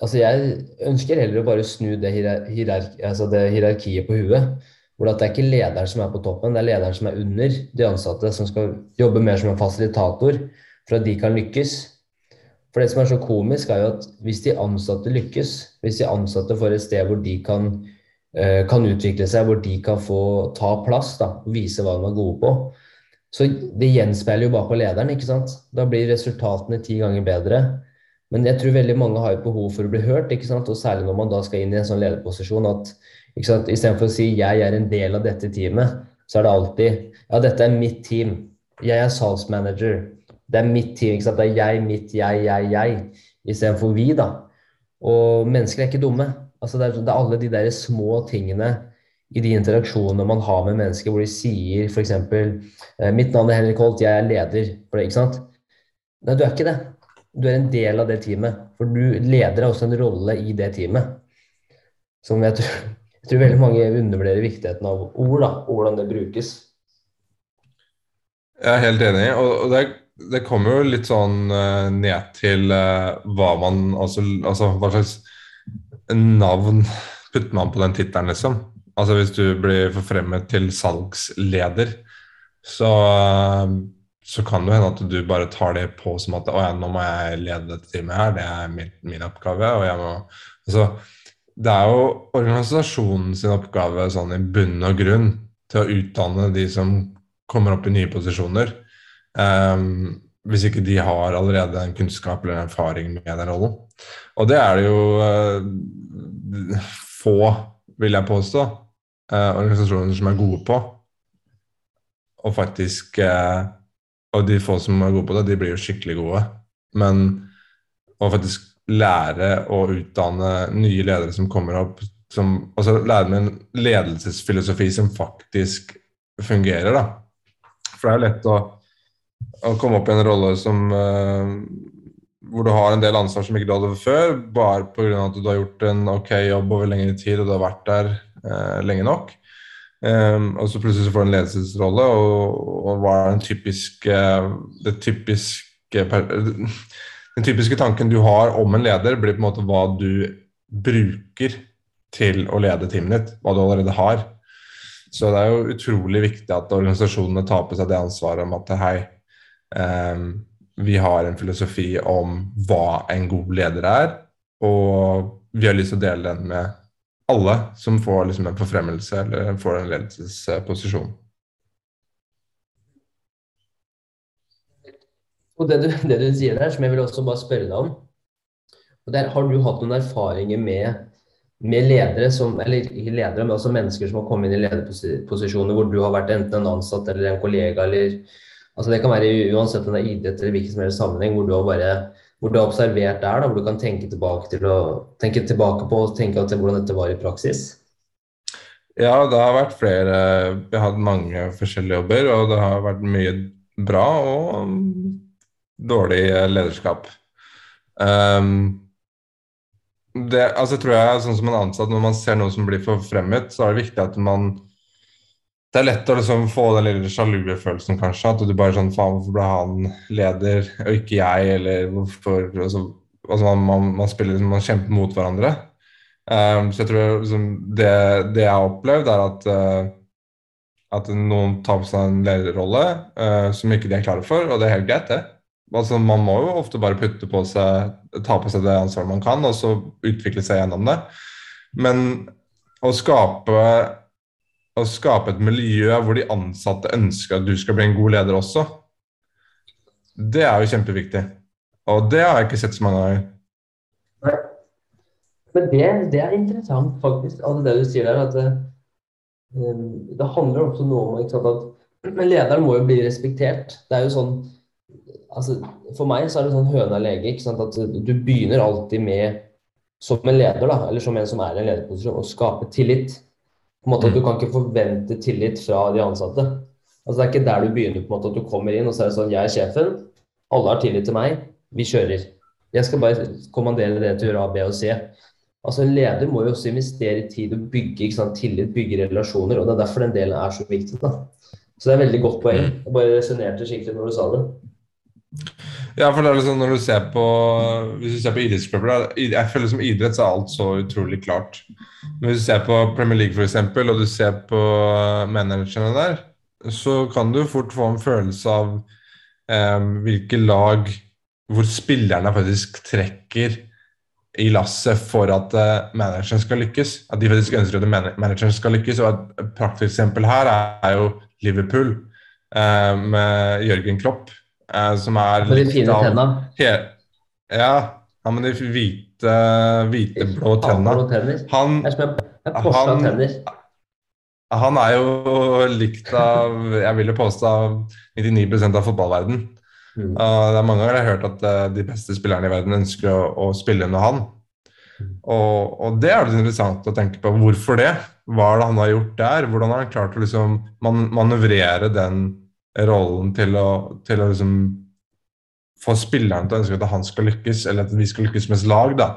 altså jeg ønsker heller å bare snu det, hierar hierar altså det hierarkiet på huet. Hvor det er ikke lederen som er på toppen, det er lederen som er under de ansatte, som skal jobbe mer som en fasilitator for at de kan lykkes. For det som er så komisk, er jo at hvis de ansatte lykkes, hvis de ansatte får et sted hvor de kan, eh, kan utvikle seg, hvor de kan få ta plass da, vise hva de er gode på, så det gjenspeiler jo bare på lederen, ikke sant? Da blir resultatene ti ganger bedre. Men jeg tror veldig mange har et behov for å bli hørt, ikke sant? og særlig når man da skal inn i en sånn lederposisjon at ikke sant? istedenfor å si 'jeg er en del av dette teamet', så er det alltid 'ja, dette er mitt team', 'jeg er salgsmanager', det er mitt team, ikke sant? det er jeg, mitt, jeg, jeg, jeg, istedenfor vi, da. Og mennesker er ikke dumme. Altså det, er, det er alle de der små tingene i de interaksjonene man har med mennesker, hvor de sier f.eks.: eh, 'Mitt navn er Henrik Holt, jeg er leder for det', ikke sant? Nei, du er ikke det. Du er en del av det teamet. For du leder også en rolle i det teamet. Som jeg tror, jeg tror veldig mange undervurderer viktigheten av ord, da, og hvordan det brukes. Jeg er helt enig, og, det, det kommer jo litt sånn eh, ned til eh, hva man altså, altså hva slags navn putter man på den tittelen, liksom. Altså hvis du blir forfremmet til salgsleder, så, eh, så kan det hende at du bare tar det på som at å ja, nå må jeg lede dette teamet her, det er min, min oppgave. og jeg må, altså, Det er jo organisasjonen sin oppgave sånn i bunn og grunn til å utdanne de som kommer opp i nye posisjoner. Um, hvis ikke de har allerede en kunnskap eller en erfaring med den rollen. Og det er det jo uh, få, vil jeg påstå, uh, organisasjoner som er gode på. Og faktisk uh, Og de få som er gode på det, de blir jo skikkelig gode. Men å faktisk lære og utdanne nye ledere som kommer opp som, altså lære med en ledelsesfilosofi som faktisk fungerer, da. For det er jo lett å, å komme opp i en rolle som uh, hvor du har en del ansvar som ikke du hadde før, bare pga. at du har gjort en ok jobb over lengre tid og du har vært der eh, lenge nok. Um, og så plutselig så får du en ledelsesrolle, og, og hva er den typiske, det typiske Den typiske tanken du har om en leder, blir på en måte hva du bruker til å lede teamet ditt, hva du allerede har. Så det er jo utrolig viktig at organisasjonene tar på seg det ansvaret om at hei, um, vi har en filosofi om hva en god leder er, og vi har lyst til å dele den med alle som får liksom en forfremmelse eller får en ledelsesposisjon. Og det du, det du sier der, som jeg vil også bare spørre deg om og der, Har du hatt noen erfaringer med, med ledere som Eller ikke ledere, men også mennesker som har kommet inn i lederposisjoner hvor du har vært enten en ansatt eller en kollega eller altså Det kan være uansett om det er idrett eller hvilken som helst sammenheng hvor du har bare hvor du har observert der, da, hvor du kan tenke tilbake, til å, tenke tilbake på tenke til hvordan dette var i praksis? Ja, det har vært flere Jeg har hatt mange forskjellige jobber, og det har vært mye bra og dårlig lederskap. Um, det, altså tror jeg, sånn som en ansatt, Når man ser noen som blir forfremmet, så er det viktig at man Det er lett å liksom få den lille sjalue følelsen, kanskje. At du bare sånn Faen, hvorfor ble han leder, og ikke jeg? Eller hvorfor altså, altså man, man, man spiller liksom, man kjemper mot hverandre. Um, så jeg tror liksom, det, det jeg har opplevd, er at uh, at noen tar på seg en lederrolle uh, som ikke de er klare for, og det er helt greit, det. Altså, man må jo ofte bare putte på seg, ta på seg det ansvaret man kan, og så utvikle seg gjennom det. Men å skape, å skape et miljø hvor de ansatte ønsker at du skal bli en god leder også, det er jo kjempeviktig. Og det har jeg ikke sett så mange ganger. Men det, det er interessant, faktisk, altså det du sier der. at eh, det handler også noe om sant, at lederen må jo bli respektert. Det er jo sånn altså, For meg så er det sånn høna lege. ikke sant, At du begynner alltid med, som en leder, da, eller som en som er i en lederposisjon, å skape tillit. På en måte at Du kan ikke forvente tillit fra de ansatte. Altså Det er ikke der du begynner, på en måte at du kommer inn og så er det sånn Jeg er sjefen, alle har tillit til meg, vi kjører. Jeg skal bare kommandere det til å gjøre A, B og C. Altså En leder må jo også investere i tid og bygge ikke sant, tillit, bygge relasjoner. og Det er derfor den delen er så viktig. da. Så det er veldig godt poeng. Jeg bare resonnerte skikkelig når du sa det. Ja, for det er liksom når du ser på Hvis du ser på idrettsklubber Jeg føler som idrett så er alt så utrolig klart. Men hvis du ser på Premier League for eksempel, og du ser på managerne der, så kan du fort få en følelse av eh, hvilke lag hvor spillerne faktisk trekker i lasset for at uh, manageren skal lykkes. At de faktisk ønsker at manageren skal lykkes. og Et praktisk eksempel her er, er jo Liverpool uh, med Jørgen Klopp, uh, som er Med de fine tenna. Ja, ja, med de hvite, hvite blå tenna. Han, han, han er jo likt av Jeg vil jo påstå av 99 av fotballverden. Mm. Uh, det er mange ganger jeg har hørt at uh, de beste spillerne i verden ønsker å, å spille under han. Mm. Og, og, det er litt interessant å tenke på. Hvorfor det? Hva er det han har gjort der? Hvordan har han klart å liksom man manøvrere den rollen til å, til å liksom få spilleren til å ønske at han skal lykkes, eller at vi skal lykkes med et lag, da.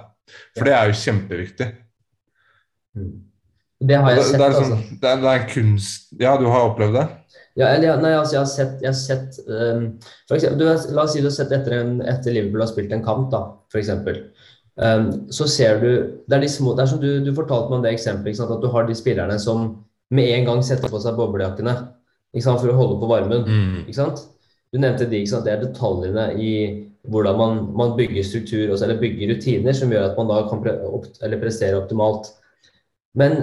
For det er jo kjempeviktig. Det har jeg sett, det, det, er sånn, det, er, det er en kunst Ja, du har opplevd det? Ja, eller, nei, altså, jeg har sett, jeg har sett um, for eksempel, du, La oss si du har sett etter, en, etter Liverpool har spilt en kamp, da, f.eks. Um, så ser du Det er, de små, det er som du, du fortalte meg om det eksempelet, at du har de spillerne som med en gang setter på seg boblejakkene for å holde på varmen. Mm. ikke sant? Du nevnte de? Det er detaljene i hvordan man, man bygger struktur også, eller bygger rutiner som gjør at man da kan pre, opp, prestere optimalt. Men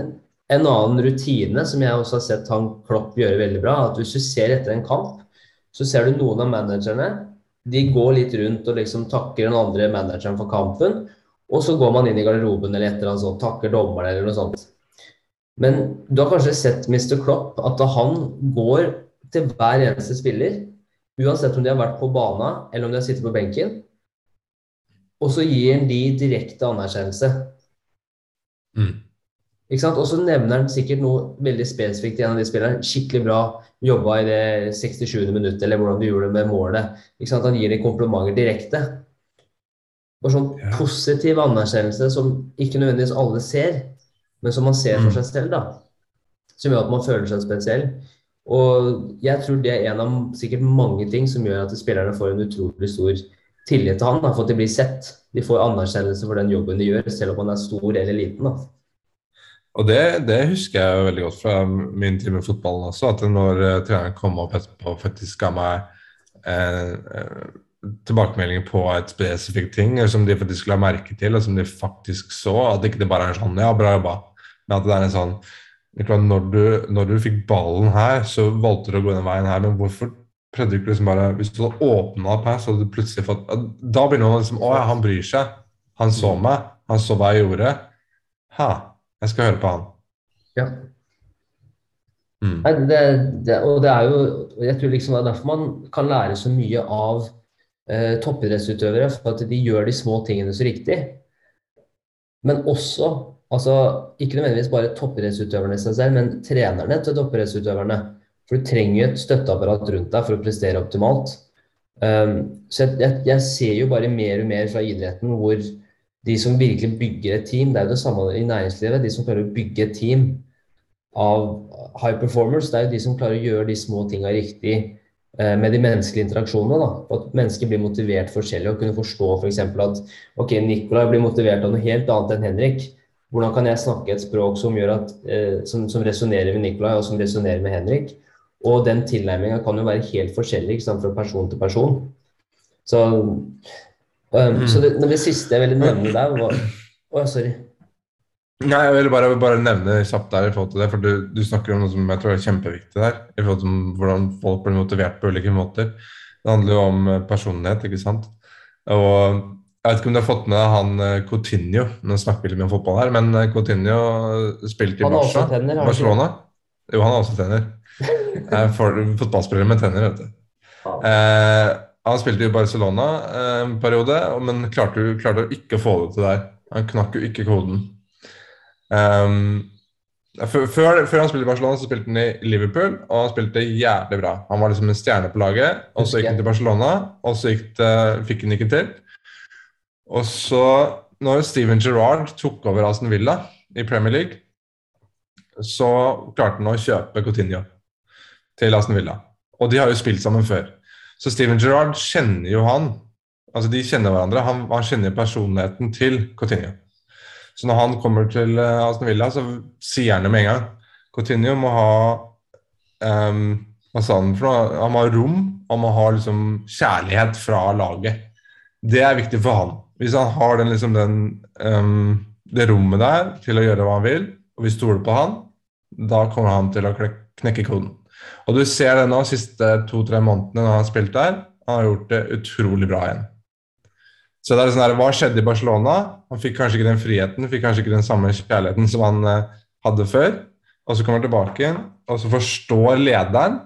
en annen rutine som jeg også har sett han Klopp gjøre veldig bra, at hvis du ser etter en kamp, så ser du noen av managerne de går litt rundt og liksom takker den andre manageren for kampen. Og så går man inn i garderoben eller et eller annet sånt, takker dommeren eller noe sånt. Men du har kanskje sett Mr. Klopp, at han går til hver eneste spiller, uansett om de har vært på bana eller om de har sittet på benken, og så gir han de direkte anerkjennelse. Mm. Og så nevner han sikkert noe veldig spesifikt i en av de spillerne. Skikkelig bra jobba i det 67. minuttet, eller hvordan du gjorde det med målet. Han gir dem komplimenter direkte. Og sånn ja. positiv anerkjennelse som ikke nødvendigvis alle ser, men som man ser for mm. seg selv, da. Som gjør at man føler seg spesiell. Og jeg tror det er en av sikkert mange ting som gjør at spillerne får en utrolig stor tillit til han, da, for at de blir sett. De får anerkjennelse for den jobben de gjør, selv om han er stor eller liten. da. Og det, det, husker jeg veldig godt fra min tid med fotballen også, at når uh, treneren kom opp etterpå og faktisk ga meg uh, uh, tilbakemeldinger på et spesifikt ting som de faktisk la merke til, og som de faktisk så. At ikke det bare er sånn Ja, bra jobba. Men at det er en sånn når du, når du fikk ballen her, så valgte du å gå den veien her, men hvorfor prøvde du ikke liksom bare Hvis du hadde åpna opp her, så hadde du plutselig fått Da begynner man liksom Å ja, han bryr seg. Han så mm. meg. Han så hva jeg gjorde. Ha. Jeg skal høre på han. Ja. Mm. Det, det, og det er jo Jeg tror liksom det er derfor man kan lære så mye av eh, toppidrettsutøvere. For at de gjør de små tingene så riktig. Men også altså Ikke nødvendigvis bare toppidrettsutøverne i seg selv, men trenerne til toppidrettsutøverne. For du trenger jo et støtteapparat rundt deg for å prestere optimalt. Um, så jeg, jeg, jeg, ser jo bare mer og mer fra idretten hvor de som virkelig bygger et team, det er jo det samme i næringslivet. De som klarer å bygge et team av high performers, det er jo de som klarer å gjøre de små tinga riktig uh, med de menneskelige interaksjonene. da, At mennesker blir motivert forskjellig og kunne forstå f.eks. For at ok, Nicolai blir motivert av noe helt annet enn Henrik. Hvordan kan jeg snakke et språk som, gjør at, eh, som, som resonnerer med Nicolai og som resonnerer med Henrik? Og den tilnærminga kan jo være helt forskjellig sant, fra person til person. Så Um. Så det, det, siste jeg ville nevne der, var oh, sorry. Nei, Jeg ville bare, bare, nevne kjapt der i forhold til det, for du, du, snakker om noe som jeg tror er kjempeviktig der. i forhold til Hvordan folk blir motivert på ulike måter. Det handler jo om eh, personlighet, ikke sant. Og Jeg vet ikke om du har fått med deg han eh, Coutinho. Nå snakker vi litt mye om fotball her, men eh, Coutinho spilte i Han har også Barca. tenner, har ikke? Barcelona. Jo, han har også tenner. Eh, fotballspillere med tenner, vet du. Ja. Eh, han spilte i Barcelona eh, en periode, men klarte, klarte ikke å få det til der. Han knakk jo ikke koden. Um, før, før, han spilte i Barcelona, så spilte han i Liverpool, og han spilte jævlig bra. Han var liksom en stjerne på laget, og så gikk han til Barcelona, og så det, fikk han ikke til. Og så, når Steven Gerrard tok over Aston Villa i Premier League, så klarte han å kjøpe Coutinho til Aston Villa. Og de har jo spilt sammen før. Så Steven Gerrard kjenner jo han. Altså De kjenner hverandre. Han, han kjenner personligheten til Coutinho. Så når han kommer til eh, Aston Villa, så sier han det med en gang. Coutinho må ha um, Hva sa han for noe? Han må ha rom, han må ha liksom kjærlighet fra laget. Det er viktig for han. Hvis han har den, liksom den, um, det rommet der til å gjøre hva han vil, og vi stoler på han, da kommer han til å knekke koden. Og du ser det nå de siste to-tre månedene når han har spilt der. Han har gjort det utrolig bra igjen. Så det er sånn her, Hva skjedde i Barcelona? Han fikk kanskje ikke den friheten, fikk kanskje ikke den samme kjærligheten som han eh, hadde før. Og så kommer han tilbake igjen, og så forstår lederen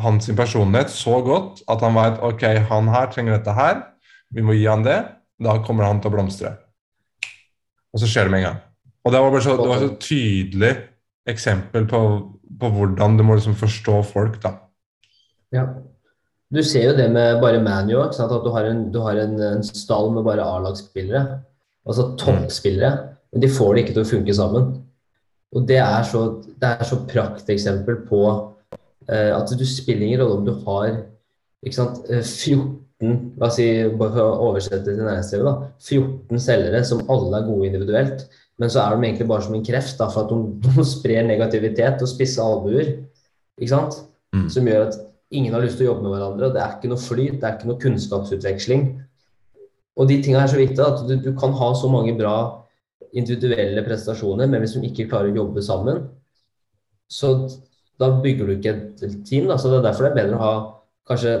hans personlighet så godt at han vet ok, han her trenger dette her, vi må gi han det. Da kommer han til å blomstre. Og så skjer det med en gang. Og det var så, det var så tydelig eksempel på, på hvordan du må liksom forstå folk, da. Ja. Du ser jo det med bare ManU òg, at du har en, du har en, en stall med bare A-lagsspillere. Altså toppspillere. Men de får det ikke til å funke sammen. Og det er så, det er så prakteksempel på eh, at du spiller ingen rolle om du har ikke sant, eh, 14 La oss si, bare oversette til næringslivet, da. 14 selgere som alle er gode individuelt. Men så er de egentlig bare som en kreft, da, for at de, de sprer negativitet og spisse albuer. Ikke sant? Mm. Som gjør at ingen har lyst til å jobbe med hverandre. Det er ikke noe flyt, det er ikke noe kunnskapsutveksling. Og de tingene er så viktige at du, du kan ha så mange bra individuelle prestasjoner, men hvis de ikke klarer å jobbe sammen, så da bygger du ikke et team. Da. Så det er derfor det er bedre å ha kanskje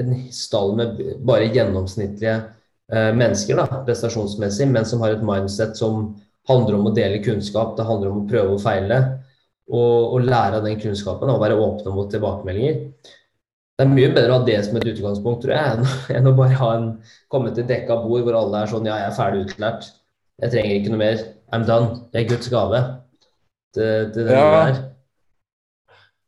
en stall med bare gjennomsnittlige eh, mennesker, da, prestasjonsmessig, men som har et mindset som handler om å dele kunnskap, det handler om å prøve og feile, og, og lære av den kunnskapen og være åpne mot tilbakemeldinger. Det er mye bedre å ha det som et utgangspunkt, tror jeg, enn å bare ha en, komme til dekka bord hvor alle er sånn Ja, jeg er ferdig utlært. Jeg trenger ikke noe mer. I'm done. Det er Guds gave. Det, det, det Ja. er.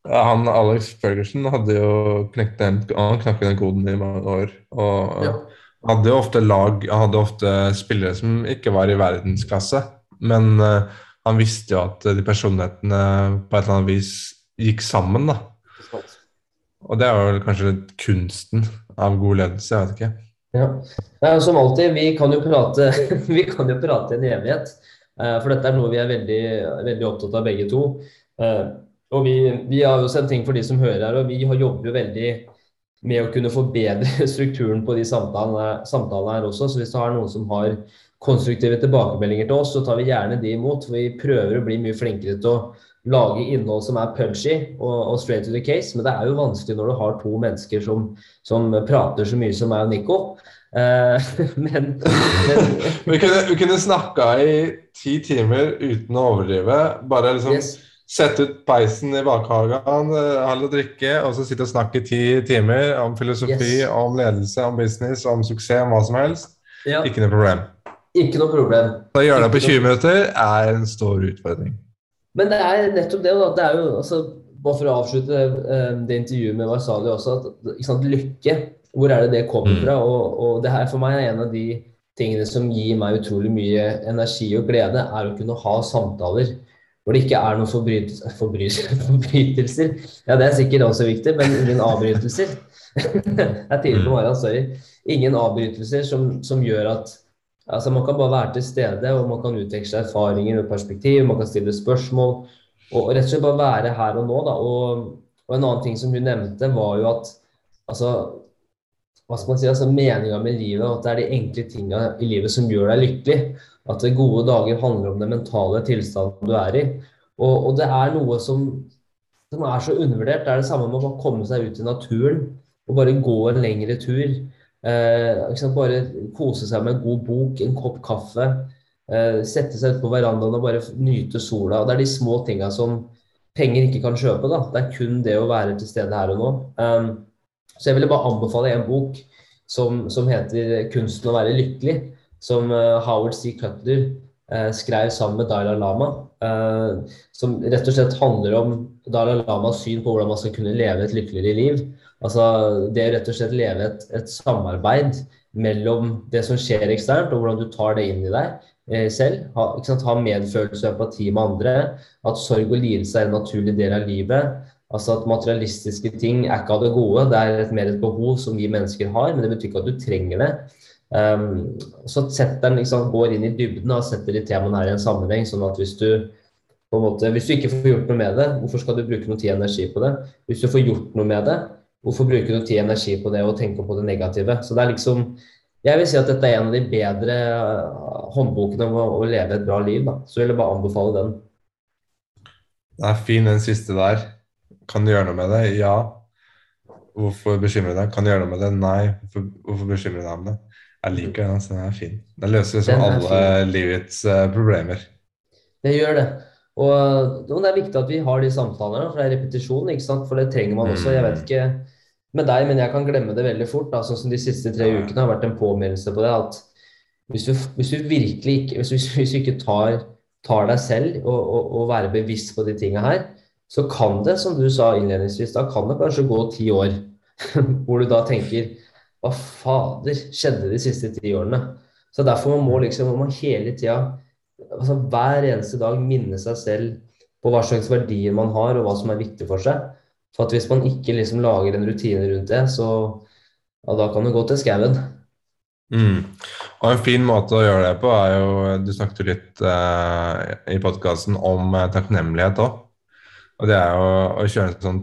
Han Alex Ferguson hadde jo knekt den, han knakk den koden i mange år. Og Ja. hadde jo ofte lag, hadde ofte spillere som ikke var i verdensklasse. Men uh, han visste jo at de personlighetene på et eller annet vis gikk sammen, da. Og det er vel kanskje kunsten av god ledelse, jeg vet ikke. Ja. Som alltid, vi kan jo prate, vi kan jo prate en evighet. eh, For dette er noe vi er veldig, veldig opptatt av begge to. Eh, Og vi, vi har jo sett ting for de som hører her, og vi har jobber jo veldig med å kunne forbedre strukturen på de samtalene, samtalene her også. Så hvis du har noen som har konstruktive tilbakemeldinger til oss, så tar vi gjerne de imot. For vi prøver å bli mye flinkere til å lage innhold som er punchy og, og straight to the case. Men det er jo vanskelig når du har to mennesker som, som prater så mye som meg og Nico. Eh, men, men Vi kunne, vi kunne snakka i ti timer uten å overdrive. Bare liksom yes. Sette ut peisen i bakhagen, eh, ha litt drikke, og så sitte og snakke i ti timer om filosofi, Yes. om ledelse, om business, om suksess, om hva som helst. ja, Ikke noe problem. ikke noe problem. Så å gjøre det på 20 minutter er en stor utfordring. Men det er nettopp det. Da. Det er jo, altså, bare for å avslutte eh, det intervjuet med Varsali også, at sant, lykke, hvor er det det kommer Mm. fra? Og, og det her for meg er en av de tingene som gir meg utrolig mye energi og glede, er å kunne ha samtaler hvor det ikke er noen forbrytelser, forbrytelser. Ja, det er sikkert også viktig, men ingen avbrytelser. det er tidlig på morgenen, sorry. Ingen avbrytelser som, som gjør at Altså Man kan bare være til stede, og man kan utveksle erfaringer og perspektiv. Man kan stille spørsmål. Og, og rett og slett bare være her og nå. Da. Og, og en annen ting som hun nevnte, var jo at altså, hva skal man si, altså meninga med livet, at det er de enkle tinga i livet som gjør deg lykkelig. At gode dager handler om den mentale tilstanden du er i. Og, og det er noe som, som er så undervurdert. Det er det samme med å komme seg ut i naturen og bare gå en lengre tur. Eh. Bare kose seg med en god bok, en kopp kaffe. Eh, sette seg ut på verandaen og bare nyte sola. Det er de små tinga som penger ikke kan kjøpe. da. Det er kun det å være til stede her og nå. Um, så jeg ville bare anbefale en bok som, som heter 'Kunsten å være lykkelig', som uh, Howard C. Cutler uh, skrev sammen med Dalai Lama. Uh, som rett og slett handler om Dalai Lamas syn på hvordan man skal kunne leve et lykkeligere liv. Altså det å rett og slett leve et, et samarbeid mellom det som skjer eksternt, og hvordan du tar det inn i deg eh, selv. Ha, ha, medfølelse og empati med andre. At sorg og lidelse er en naturlig del av livet. Altså at Materialistiske ting er ikke av det gode, det er mer et behov som vi mennesker har, men det betyr ikke at du trenger det. Um, så setter liksom, går inn i dybden og setter de temaene her i en sammenheng. sånn at hvis du på en måte, hvis du ikke får gjort noe med det, hvorfor skal du bruke noe tid og energi på det? Hvis du får gjort noe med det, Hvorfor bruke noe tid og energi på det og tenke på det negative? Så det er liksom Jeg vil si at dette er en av de bedre uh, håndbokene om å, leve et bra liv. Da. Så jeg vil bare anbefale den. Det er fin, den siste der. Kan du gjøre noe med det? Ja. Hvorfor bekymre deg? Kan du gjøre noe med det? Nei. Hvorfor, hvorfor bekymre deg om det? Jeg liker den. Den er fin. Den løser liksom alle livets uh, problemer. Det gjør det. Og, og, det er viktig at vi har de samtalene, for det er repetisjon. ikke sant? For det trenger man også. Jeg vet mm. ikke med deg, men jeg kan glemme det veldig fort. Da, sånn som De siste tre ukene har vært en påminnelse på det. at Hvis du, hvis du virkelig ikke hvis, hvis, hvis du ikke tar, tar, deg selv og, og, og være bevisst på de tinga her, så kan det, som du sa innledningsvis, da kan det kanskje gå ti år hvor du da tenker Hva fader skjedde de siste ti årene? Så derfor må liksom, man hele tida altså Hver eneste dag minne seg selv på hva slags verdier man har, og hva som er viktig for seg. For at hvis man ikke liksom lager en rutine rundt det, så ja, da kan det gå til skauen. Mm. Og en fin måte å gjøre det på er jo Du snakket jo litt eh, i podkasten om eh, takknemlighet òg. Og det er jo å kjøre en sånn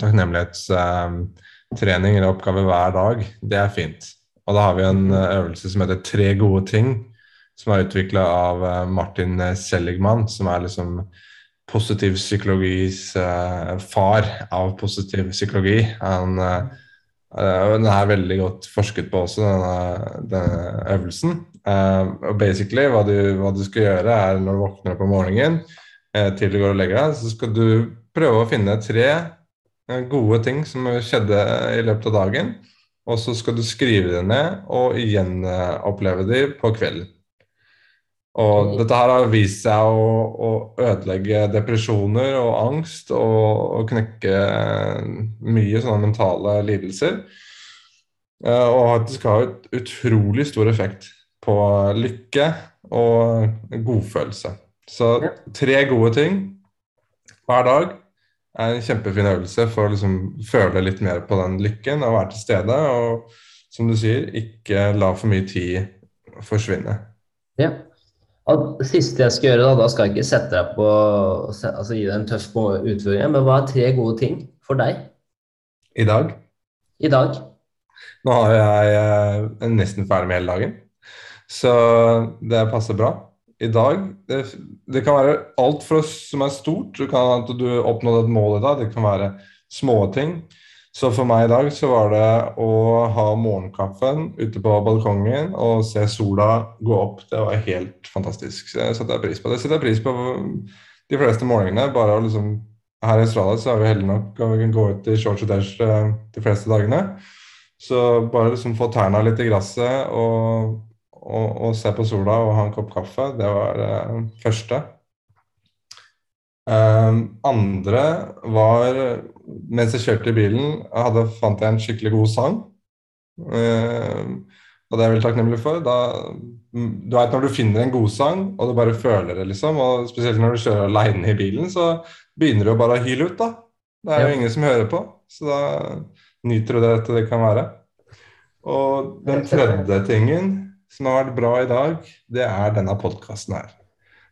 takknemlighetstrening eller oppgave hver dag. Det er fint. Og da har vi en eh, øvelse som heter Tre gode ting, som er utvikla av eh, Martin Seligman, som er liksom positiv psykologis far av positiv psykologi. Han, den er veldig godt forsket på også, denne, denne øvelsen. Uh, basically, hva du, hva du, skal gjøre, er når du våkner opp om morgenen til du går og legger deg, så skal du prøve å finne tre gode ting som skjedde i løpet av dagen. Og så skal du skrive det ned og igjen oppleve de på kvelden. Og dette her har vist seg å, å ødelegge depresjoner og angst og, og knekke mye sånne mentale lidelser. Eh, og faktisk har et utrolig stor effekt på lykke og godfølelse. Så tre gode ting hver dag er en kjempefin øvelse for å liksom føle litt mer på den lykken og være til stede. Og som du sier, ikke la for mye tid forsvinne. Ja. Og det siste jeg skal gjøre, da, da skal jeg ikke sette deg på altså gi deg en tøff utfordring, men hva er tre gode ting for deg? I dag? I dag. Nå har jeg eh, nesten ferdig med hele dagen, så det passer bra. I dag Det, det kan være alt for oss som er stort. Du kan at du oppnådde et mål i dag. Det kan være små ting. Så for meg i dag så var det å ha morgenkaffen ute på balkongen og se sola gå opp. Det var helt fantastisk. Så jeg setter pris på det. setter pris på de fleste morgenene. bare liksom Her i Australia så er vi heldige nok og vi kan gå ut i shorts og dash eh, de fleste dagene. Så bare liksom få tærne litt i gresset og, og, å, se på sola og ha en kopp kaffe, det var det uh, første. Um, andre var mens jeg kjørte i bilen, hadde, fant jeg en skikkelig god sang. Uh, og det er jeg veldig takknemlig for. Da, du vet når du finner en god sang, og du bare føler det, liksom, og spesielt når du kjører aleine i bilen, så begynner du bare å hyle ut, da. Det er jo ingen som hører på, så da nyter du det til det kan være. Og den tredje tingen som har vært bra i dag, det er denne podkasten her.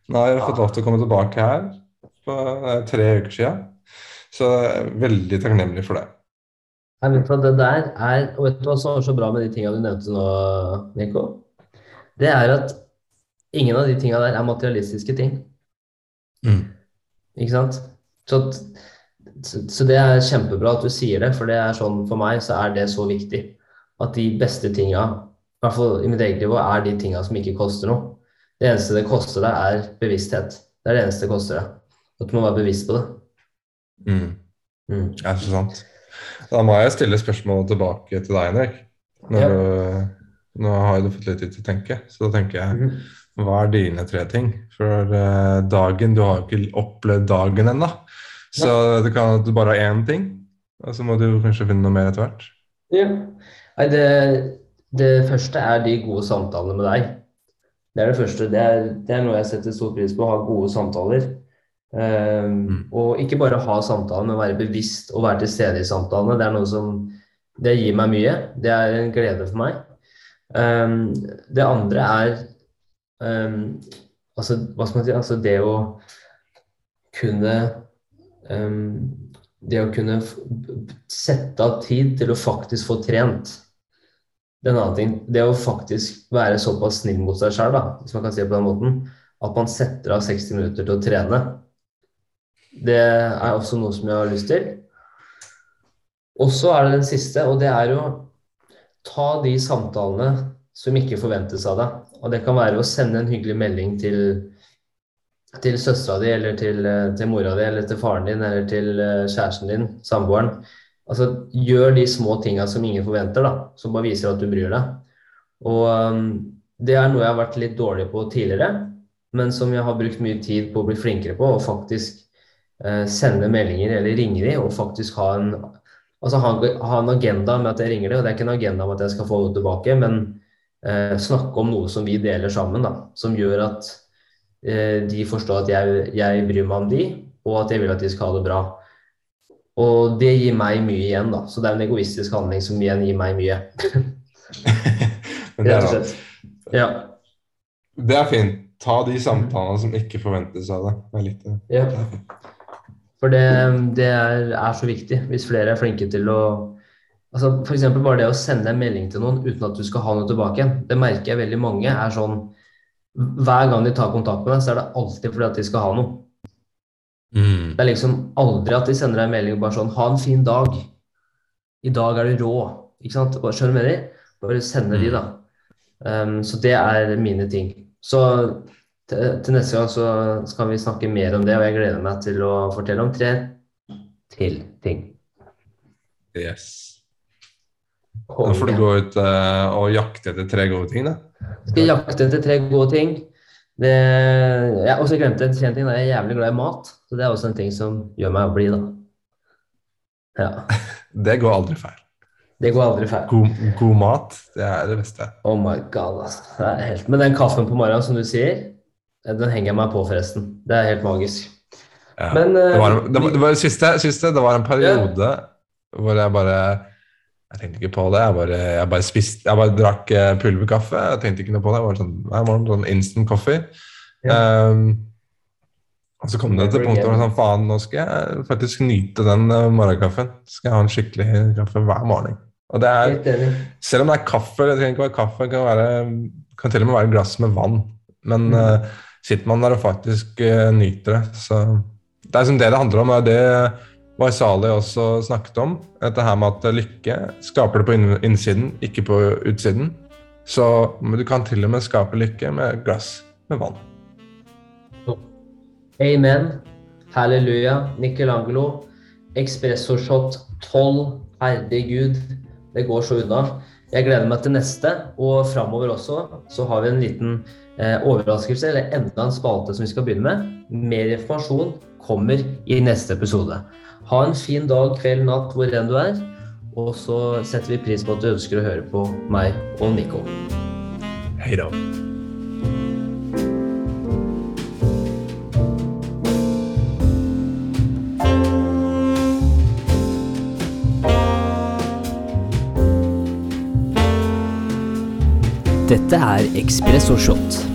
Nå har jeg fått lov til å komme tilbake her for tre uker siden. Så jeg er veldig takknemlig for det. Jeg vet hva det der er, og vet du hva som er så bra med de tingene du nevnte nå, Nico? Det er at ingen av de tingene der er materialistiske ting. Mm. Ikke sant? Så, så, det er kjempebra at du sier det, for det er sånn for meg så er det så viktig. At de beste tinga hvert fall i mitt eget liv, er de tinga som ikke koster noe. Det eneste det koster deg, er bevissthet. Det er det eneste det koster deg. At du må være bevisst på det. Mm. Mm. Ja, så sant. Da må jeg stille spørsmålet tilbake til deg, Henrik. Ja. du, nå har du fått litt tid til å tenke, så da tenker jeg mm. Hva er dine tre ting? For eh, dagen Du har jo ikke opplevd dagen ennå. Så det kan at du bare har én ting, og så må du kanskje finne noe mer etter hvert. Ja. Nei, det, det første er de gode samtalene med deg. Det er det første. Det er, det er noe jeg setter stor pris på, å ha gode samtaler. Um, Og ikke bare ha samtalen, men være bevisst og være til stede i samtalene. Det er noe som Det gir meg mye. Det er en glede for meg. Um, det andre er um, altså, hva skal man si, altså det å kunne Det å kunne sette av tid til å faktisk få trent. Det er en annen ting. Det å faktisk være såpass snill mot seg sjøl, hvis man kan si det på den måten, at man setter av 60 minutter til å trene. Det er også noe som jeg har lyst til. Og så er det den siste, og det er jo ta de samtalene som ikke forventes av deg. Og det kan være å sende en hyggelig melding til, til søstera di, eller til, eh, til mora di, eller til faren din, eller til eh, kjæresten din, samboeren. Altså, gjør de små tinga som ingen forventer, da, som bare viser at du bryr deg. Og um, det er noe jeg har vært litt dårlig på tidligere, men som jeg har brukt mye tid på å bli flinkere på, å faktisk uh, sende meldinger eller ringe de, og faktisk ha en, altså ha, ha en agenda med at jeg ringer de, og det er ikke en agenda med at jeg skal få noe tilbake, men uh, snakke om noe som vi deler sammen, da, som gjør at uh, de forstår at jeg, jeg bryr meg om de, og at jeg vil at de skal ha det bra. Og det gir meg mye igjen, da. Så det er en egoistisk handling som igjen gir meg mye. Rett og slett. Ja. det er fint. Ta de samtalene som ikke forventes av deg. Det. ja. For det, det er, er så viktig. Hvis flere er flinke til å altså F.eks. bare det å sende en melding til noen uten at du skal ha noe tilbake. igjen. Det merker jeg veldig mange er sånn Hver gang de tar kontakt med deg, så er det alltid fordi at de skal ha noe. Mm. Det er liksom aldri at de sender deg en melding og bare sånn 'Ha en fin dag. I dag er du rå.' Ikke sant? Og Skjønner du hva jeg? Bare sender de, da. Um, så det er mine ting. Så til neste gang så skal vi snakke mer om det, og jeg gleder meg til å fortelle om tre til ting. Yes. Da får du gå ut uh, og jakte etter tre gode ting, da. Skal jakte etter tre gode ting. Det, jeg også glemt en kjent ting. da. Jeg er jævlig glad i mat. Så det er også en ting som gjør meg blid, da. Ja. Det går aldri feil. Det går aldri feil. God, god mat, det er det beste. Oh my god, altså. Det er helt... Men den kaffen på morgenen, som du sier, den henger jeg meg på, forresten. Det er helt magisk. Ja. Men, eh, det var, en- det var, det var siste, siste, det var en periode hvor jeg bare Jeg tenkte ikke på det. Jeg bare, jeg bare spiste Jeg bare drakk eh, pulverkaffe. Jeg tenkte ikke noe på det. Jeg var sånn, hver morgen sånn instant coffee. Um, og så kom det til punktet hvor jeg sånn, faen, nå skal jeg faktisk nyte den eh, morgenkaffen. Skal jeg ha en skikkelig kaffe hver morgen. Og det er, selv om det er kaffe, det trenger ikke være kaffe, det kan, være, kan til og med være et glass med vann. Men Mm. uh, sitter man der og faktisk uh, nyter det, så Det er liksom det det handler om. Det er det Vaisali også snakket om. Dette her med at lykke skaper det på innsiden, ikke på utsiden. Så du kan til og med skape lykke med glass med vann. Amen. Halleluja. Michelangelo. Ekspressorshot 12. Herregud. Det går så unna. Jeg gleder meg til neste, og framover også så har vi en liten eh, overraskelse, eller enda en spalte som vi skal begynne med. Mer informasjon kommer i neste episode. Ha en fin dag, kveld, natt, hvor enn du er. Og så setter vi pris på at du ønsker å høre på meg og Nico. Hei da. Dette er Ekspresso Shot.